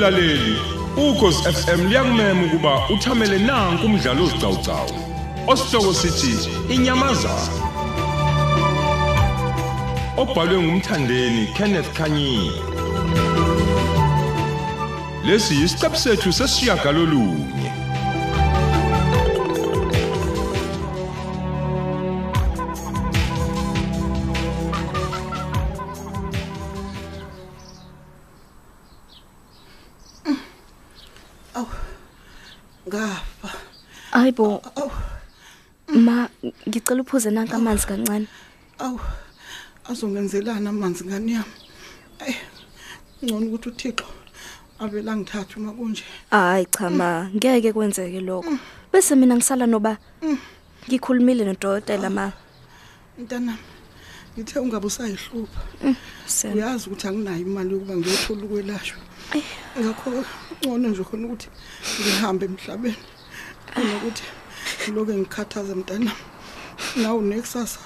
Mlaleli, ukhosi FM liyakumema ukuba uthamele nanku umdlalo ozicawucawu. Osihloko sithi inyamazana. Obhalwe ngumthandeni Kenneth Kanyile. Lesi yisiqebu sethu sesiyagalolunye. Hayibo, awu ma ngicela uphuze nanka amanzi kancane. awu azongenzelana amanzi ngani yami? Ayi ngcono ukuthi uthixo avela ngithathe uma kunje. Hayi cha ma, ngeke kwenzeke lokho. Bese mina ngisala noba ngikhulumile nodokotela ma. mntana ngithe ungabe usayihlupha. Sen. uyazi ukuthi anginayo imali yokuba ngiyothola ukwelashwa. Ngakho ngcono nje khona ukuthi ngihambe emhlabeni. Kunokuthi ngiloke ngikhathaza mntana. Nawe nekusasa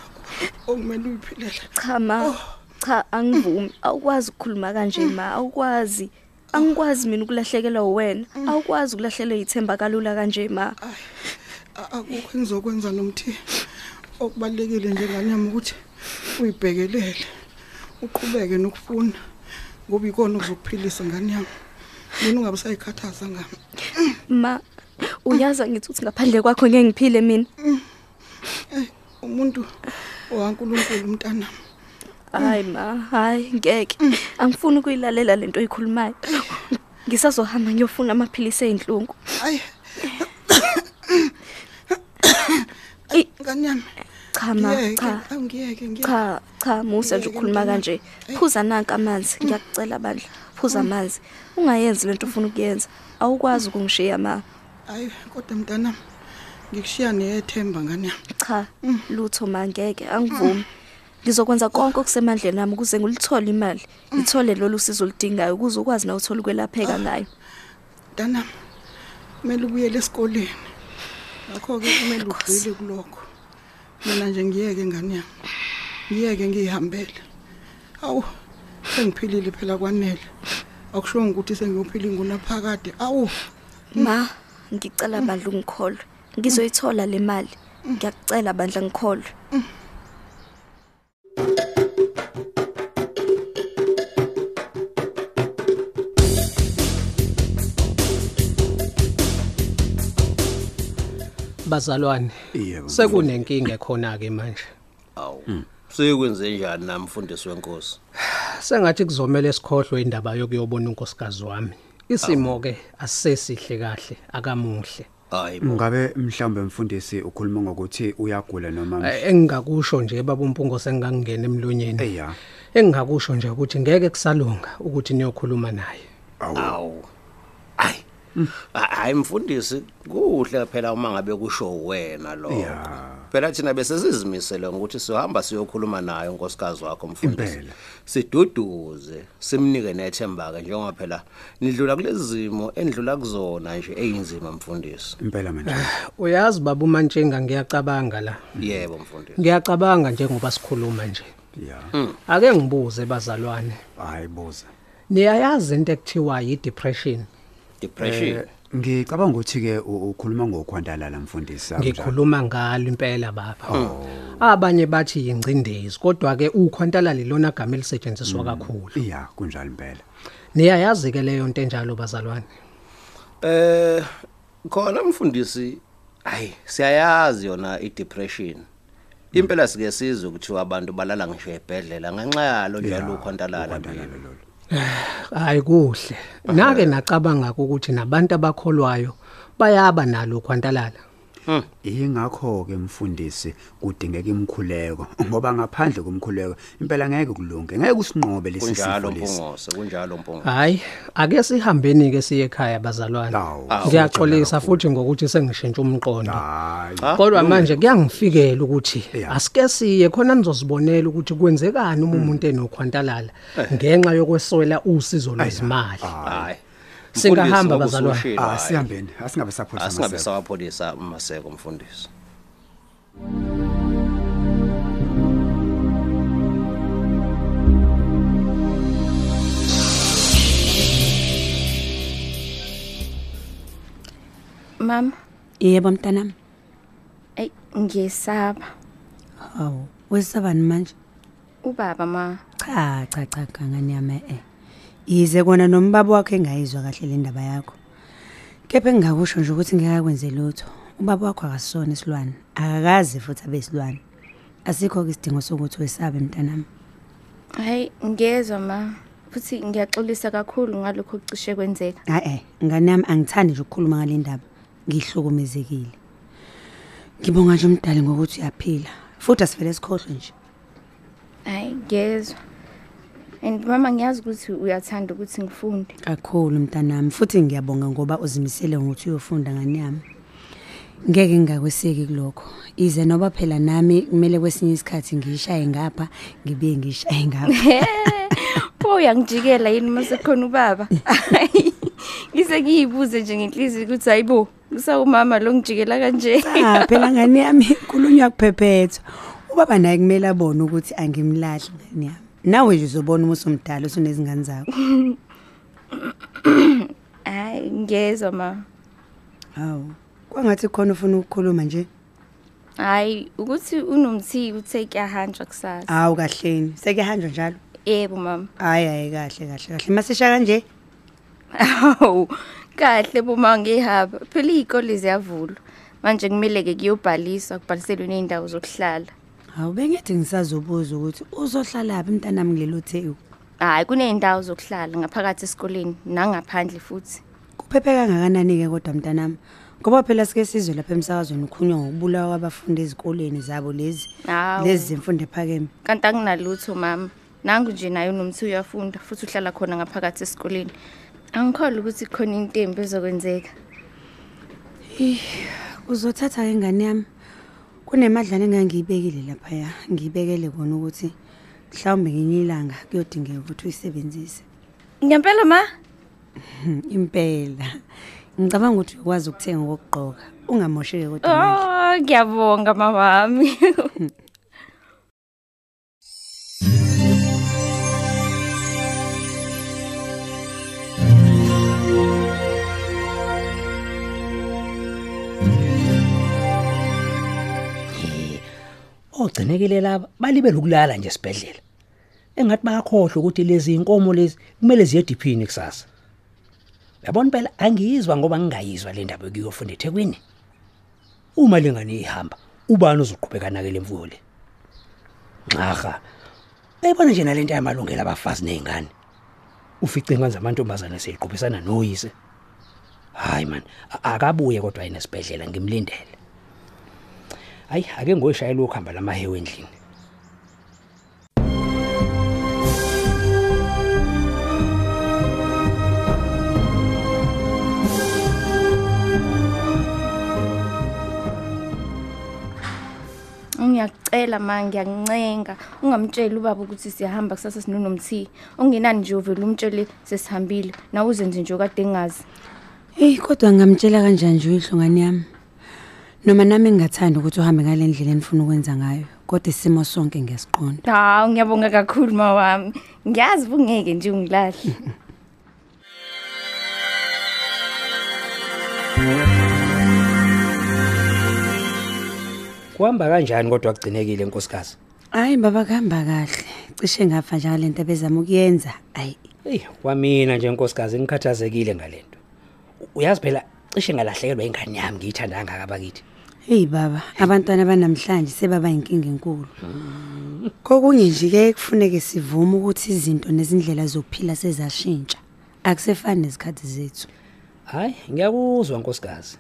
okumele uyiphilela Cha ma, cha angivumi. Awukwazi ukukhuluma kanje ma, awukwazi. Angikwazi mina ukulahlekelwa wena. Awukwazi ukulahlekelwa yithemba kalula kanje ma. Ayi, a- akukho engizokwenza nomthi okubalekile nje ngani yami ukuthi uyibhekelele uqhubeke nokufuna ngoba ikona okuzokuphilisa ngani yami mina ungabe usayikhathaza ngami. Ma, uyaza ngithi uthi ngaphandle kwakho ngeke ngiphile mina. umuntu owankulunkulu mntana Hayi ma, hayi ngeke. Angifuni ukuyilalela lento oyikhulumayo. Ngisazohamba ngiyofuna amaphilisi einhlungu. ayi Ey, ngani yami cha ma, ngiyeke cha. angiyeke ngiyeke Cha, cha Musa nje Ngeke ukhuluma mntana. kanje. Phuza nanka amanzi, ngiyakucela bandla. Phuza amanzi. Ungayenzi lento ufuna ukuyenza. Awukwazi ukungishiya ma. Hayi kodwa mntana ngikushiya neyethemba ngani? Yami Cha, lutho mangeke angivumi. Ngizokwenza konke okusemandleni nami ukuze ngilithole imali. Ngithole lolu sizo lidingayo ukuze ukwazi na uthola ukwelapheka ngayo. mntana kumele ubuyele esikoleni ngakho-ke kumele ugxile kulokho. Mina nje ngiyeke ngani yami? Ngiyeke ngiyihambele. Awu sengiphilile phela kwanele. Akushongo ukuthi sengiyophila ingunaphakade. Awu. Ma, ngicela bandla ungikholwe. Ngizoyithola le mali. Ngiyakucela bandla ngikholwe. bazalwane Yebo. sekunenkinga khona ke manje awu sekwenze njani nami mfundisi wenkosi sengathi kuzomela esikhohlwe indaba yokuyobona unkosikazi wami isimo ke asisesihle kahle akamuhle. Hayi bo. Ngabe mhlawumbe mfundisi ukhuluma ngokuthi uyagula noma Eh, engingakusho nje baba umpungo sengangena emlonyeni. Eya engingakusho nje ukuthi ngeke kusalunga ukuthi niyokhuluma naye. Awu. Hayi. Hayi mfundisi kuhle phela uma ngabe kusho wena lo. Phela thina bese sizimisele ngokuthi siyohamba siyokhuluma naye unkosikazi wakho mfundisi. Impela. siduduze simnike nethemba ke njengoba phela nidlula kulezi zimo endlula kuzona nje eyinzima mfundisi. Impela manje. Uyazi baba umantshenga ngiyacabanga la. Yebo mfundisi. Ngiyacabanga njengoba sikhuluma nje. Ya. Ake ngibuze bazalwane. Hayi buza niyayazi into ekuthiwa yi-depression? Depression? Ngicabanga ukuthi ke ukhuluma ngokhwantalala mfundisi akunjalo? ngikhuluma ngalo impela baba. Abanye bathi yingcindezi kodwa ke ukhwantalala lona gama elisetshenziswa kakhulu. Iya kunjalo impela. Niyayazi ke leyo nto enjalo bazalwane? Eh khona mfundisi hayi siyayazi yona i-depression. Impela sike sizwe ukuthi abantu balala ngisho ebhedlela ngenxa yalo njalo ukhontalala ukhwantalala mina. lolo. Hayi kuhle. Nake nacabanga ukuthi nabantu abakholwayo bayaba nalo ukhwantalala. Ingakho ke mfundisi kudingeka imkhuleko ngoba ngaphandle komkhuleko impela ngeke kulunge ngeke usinqobe lesi Kunjalo sifo lesi. Mpungose, kunjalo mpungose. hayi ake sihambeni ke siye ekhaya bazalwane. Awu, ngiyaxolisa futhi ngokuthi sengishintsha umqondo. Hayi. Ha? kodwa manje kuyangifikela ukuthi Ya. asike siye khona nizozibonela ukuthi kwenzekani uma umuntu enokhwantalala ngenxa yokweswela usizo lwezimali. Hayi. Singahamba, Mfundisi, ngoba bazalwane. usushilo, ah hhayi. sihambeni asingabe sapholisa Asingabe amaseko. sawapholisa maseko mfundisi. Mama, Yebo mntanami. ay ngiyesaba. Hawu, wesabani manje? Ubaba ma. Cha cha cha cha ngani yami eh. Yize kona nombaba wakhe engayizwa kahle le ndaba yakho. Kepha engingakusho nje ukuthi ngiyakwenze lutho. Ubaba wakho akasona isilwane, akakazi futhi abesilwane. Asikho ke isidingo sokuthi wesabe mntanami. Hayi ngiyezwa ma. Futhi ngiyaxolisa kakhulu ngalokho okucishe kwenzeka. Hayi ngani yami angithandi nje ukukhuluma ngale ndaba. Ngihlukumezekile. Ngibonga nje umdali ngokuthi uyaphila. Futhi asivele sikhohlwe nje. Hayi ngiyezwa. And mama ngiyazi ukuthi uyathanda ukuthi ngifunde. kakhulu mntanami. Futhi ngiyabonga ngoba uzimisele ngokuthi uyofunda ngani yami. Ngeke ngingakweseki kulokho. Ize noba phela nami kumele kwesinye isikhathi ngiyishaye ngapha ngibuye ngiyishaye ngapha. Pho uyangijikela yini mase khona ubaba? Hayi, Ngise ngiyibuze nje ngenhliziyo ukuthi hayibo, kusawumama lo ngijikela kanje. cha phela ngani yami? Kulunywa kuphephetha ubaba naye kumele abone ukuthi angimlahli ngani yami. Nawe nje uzobona uma usumdala usunezingane zakho Hayi ngiyezwa ma. hawu kwangathi khona ufuna ukukhuluma nje Hayi ukuthi unomthi uthe kuyahanjwa kusasa. hawu kahleni sekuyahanjwa njalo Yebo mama. hayi hayi kahle kahle kahle masisha kanje Awu, kahle boma ngihamba. Phela izikole ziyavulwa. Manje kumele ke kuyobhaliswa kubhaliselwe nezindawo zokuhlala. Hawu bengithi ngisazobuza ukuthi uzohlalaphi mntanami kulelo theku. Hayi kunezindawo zokuhlala ngaphakathi esikoleni nangaphandle futhi. Kuphephe kangakanani ke kodwa mntanami? Ngoba phela sike sizwe lapha emsakazweni ukhunywa ngokubulawa kwabafundi ezikoleni zabo lezi. Hawu. Lezi zemfundo ephakeme. Kanti anginalutho mama. Nangu nje naye unomthi uyafunda futhi uhlala khona ngaphakathi esikoleni. Angikholwa ukuthi khona into embi ezokwenzeka. Uzothatha ke ngane yami. Kunemadlana engangiyibekile lapha ya. Ngiyibekele kona ukuthi mhlawumbe ngenye ilanga kuyodingeka ukuthi uyisebenzise. Ngempela ma? Impela. Ngicabanga ukuthi ukwazi ukuthenga okugqoka. Ungamosheke kodwa manje. Oh, ngiyabonga mawami. ogcinekile laba balibe lokulala nje esibhedlela. Engathi bayakhohlwa ukuthi lezi inkomo lezi kumele ziye diphini kusasa. Yabona phela angiyizwa ngoba ngingayizwa le ndaba yokuyofunda eThekwini. Uma lengane ihamba ubani uzoqhubeka nake lemfuyo le? Nxaga bayibona nje nalento yamalungelo abafazi nezingane ufice ngani zamantombazana seyiqophisana noyise. Hayi man akabuye kodwa yena esibhedlela ngimlindele. Hayi ake ngoyishayela ukuhamba lamahewe endlini Ngiyacela ma ngiyancenga ungamtsheli ubaba ukuthi siyahamba kusasa sinonomthi. Ongenani nje uvela umtshele sesihambile. Na uzenze nje kade ngazi. Hey kodwa ngamtshela kanjani nje uyihlongane yami? Noma nami ngingathanda ukuthi uhambe ngale ndlela enifuna ukwenza ngayo, kodwa isimo sonke ngiyasiqonda. Hawu ngiyabonga kakhulu ma wami. Ngiyazi ungeke nje ungilahle. kuhamba kanjani kodwa kugcinekile nkosikazi Hayi baba kuhamba kahle. Cishe ngafa njalo lento ebezama ukuyenza. Ayi, hey kwamina nje nkosikazi ngikhathazekile ngalento uyazi phela cishe ngalahlekelwa ingane yami ngiyithanda kangaka bakithi hey baba, abantwana banamhlanje sebaba inkinga enkulu. Kokunye nje ke kufuneke sivume ukuthi izinto nezindlela zokuphila sezashintsha. Akusefani nezikhathi zethu. hayi ngiyakuzwa nkosikazi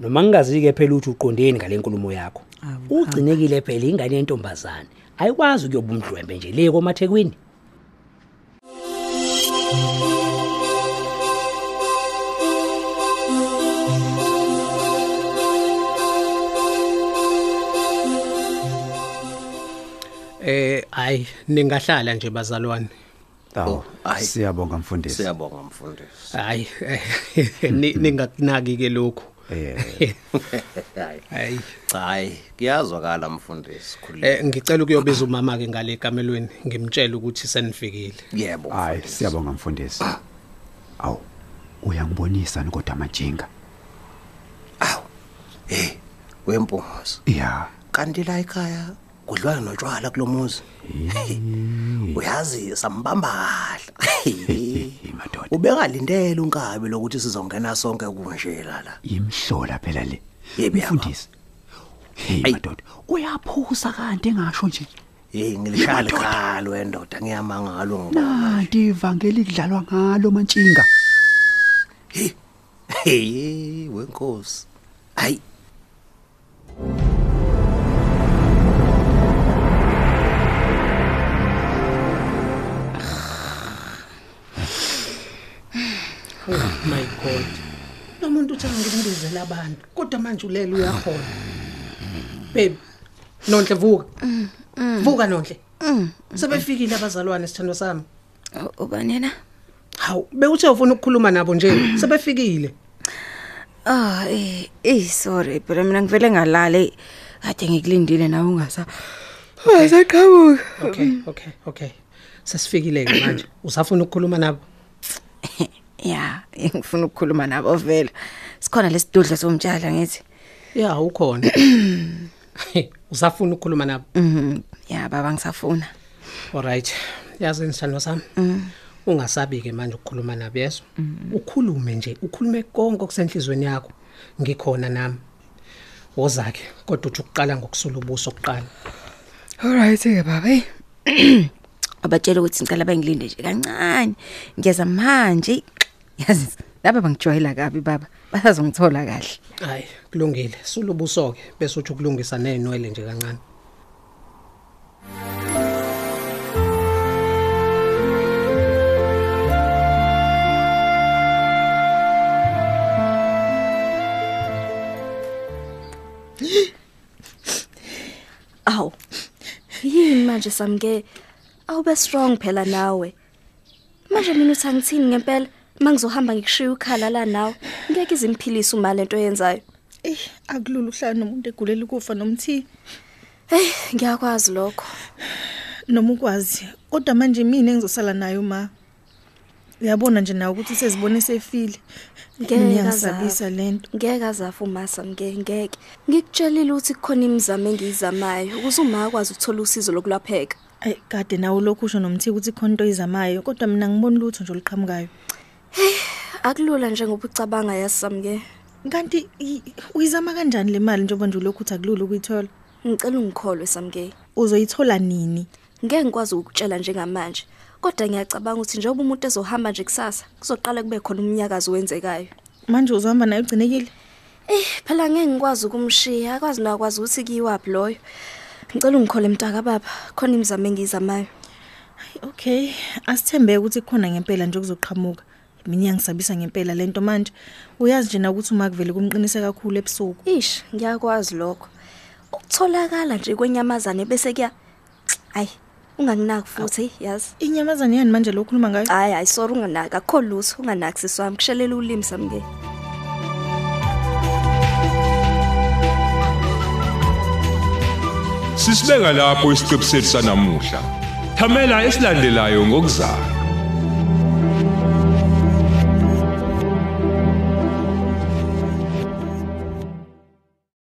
noma ngingazike phela ukuthi uqondeni ngale nkulumo yakho ugcinekile phela ingane yentombazane ayikwazi ukuyoba umdlwembe nje le komathekwini Eh hayi ningahlala nje bazalwane. Awu, hayi. siyabonga mfundisi. Siyabonga mfundisi. Hayi ni- ningakunaki ke lokho. Eh, Hayi. Hayi. Hayi, kuyazwakala mfundisi khulile. Eh ngicela ukuyobiza umama ke ngale kamelweni ngimtshela ukuthi senifikile. Yebo. hayi, siyabonga mfundisi. Awu, uyangibonisa kodwa amajinga. wempunguzo ya kanti la ekhaya kudliwa notshwala kulomuzi uyazi sambamba kahle madoda. ubengalindele unkabi lokuthi sizongena sonke kunje la la imhlola phela le. Mfundisi hey madoda uyaphusa kanti engasho nje? Hey ngilishaya likhalo wendoda ngiyamangalo ngoba nanti ivangeli kudlalwa ngalo mantshinga hey wenkosi. Hayi Oh my god. Nomuntu uthi angibindezela abantu kodwa manje ulele uyakhona. Babe. Nonhle vuka. Vuka nonhle. Sebefikile abazalwane sithando sami. Ubanena? Hawu, bewuthe ufuna ukukhuluma nabo nje. Sebefikile. Ah, eh, eh sorry, phela mina ngivele ngalale. Kade ngikulindile nawe ungasa. Wasaqhamuka. Okay, okay, okay. Sesifikile ke manje. Usafuna ukukhuluma nabo? Ya, ngifuna ukukhuluma nabo vela. Sikhona lesidudla somtshalo ngithi. Ya, ukhona. Usafuna ukukhuluma nabo? Mhm. Ya baba ngisafuna. Alright. Yazi nisithando sami. Ungasabi ke manje ukukhuluma nabo yeso. Ukhulume nje, ukhulume konke okusenhlizweni yakho. Ngikhona nami. Wozake, kodwa uthi ukuqala ngokusula ubuso oqala. Alright ke baba. Abatshela ukuthi ngicela bengilinde nje kancane. Ngiyeza manje. Yazi laba bangijwayela kabi baba. Basazongithola kahle. Hayi, kulungile. Sula ubuso ke bese uthi ukulungisa nenwele nje kancane. Aw. Yini manje samke? Awube strong phela nawe. Manje mina uthi angithini ngempela? Mangizohamba ngikushiya ukhala la nawe. Ngeke izimphilisa uma lento yenzayo. Eh akulula uhlala nomuntu egulela ukufa nomthi Hey, ngiyakwazi lokho. noma ukwazi kodwa manje mina engizosala nayo ma uyabona nje nawe ukuthi sezibone sefile Ngeke ngiyasabisa lento Ngeke azafa umasa mke ngeke. Ngikutshelile ukuthi kukhona imizamo engiyizamayo ukuze uma akwazi ukuthola usizo lokulapheka. ay kade nawe lokhu usho nomthi ukuthi khona into izamayo kodwa mina ngibona lutho nje oluqhamukayo Akulula njengoba ucabanga yasamke. kanti i- uyizama kanjani le mali njengoba nje lokhu uthi akulula ukuyithola Ngicela ungikholwe samke. uzoyithola nini Ngeke ngikwazi ukutshela njengamanje. Kodwa ngiyacabanga ukuthi njengoba umuntu ezohamba nje kusasa, kuzoqala kube khona umnyakazo wenzekayo. manje uzohamba naye ugcinekile Eh, phela ngeke ngikwazi ukumshiya, akwazi nakwazi ukuthi kiyiwapi loyo. Ngicela ungikhole mntaka baba, khona imizamo engiyizamayo. okay asithembeke ukuthi kukhona ngempela nje okuzoqhamuka mina iyangisabisa ngempela lento manje uyazi nje na ukuthi uma kuvele kumqinise kakhulu ebusuku Ish, ngiyakwazi lokho. Ukutholakala nje kwenyamazane bese kuya Hayi, unganginaki futhi, yazi. inyamazane yani manje lo khuluma ngayo Hayi, hayi sorry unganaki, akho lutho, unganaki siswami, kushelela ulimi samke. Sisibeka lapho isiqebu sethu sanamuhla. Thamela esilandelayo ngokuzayo.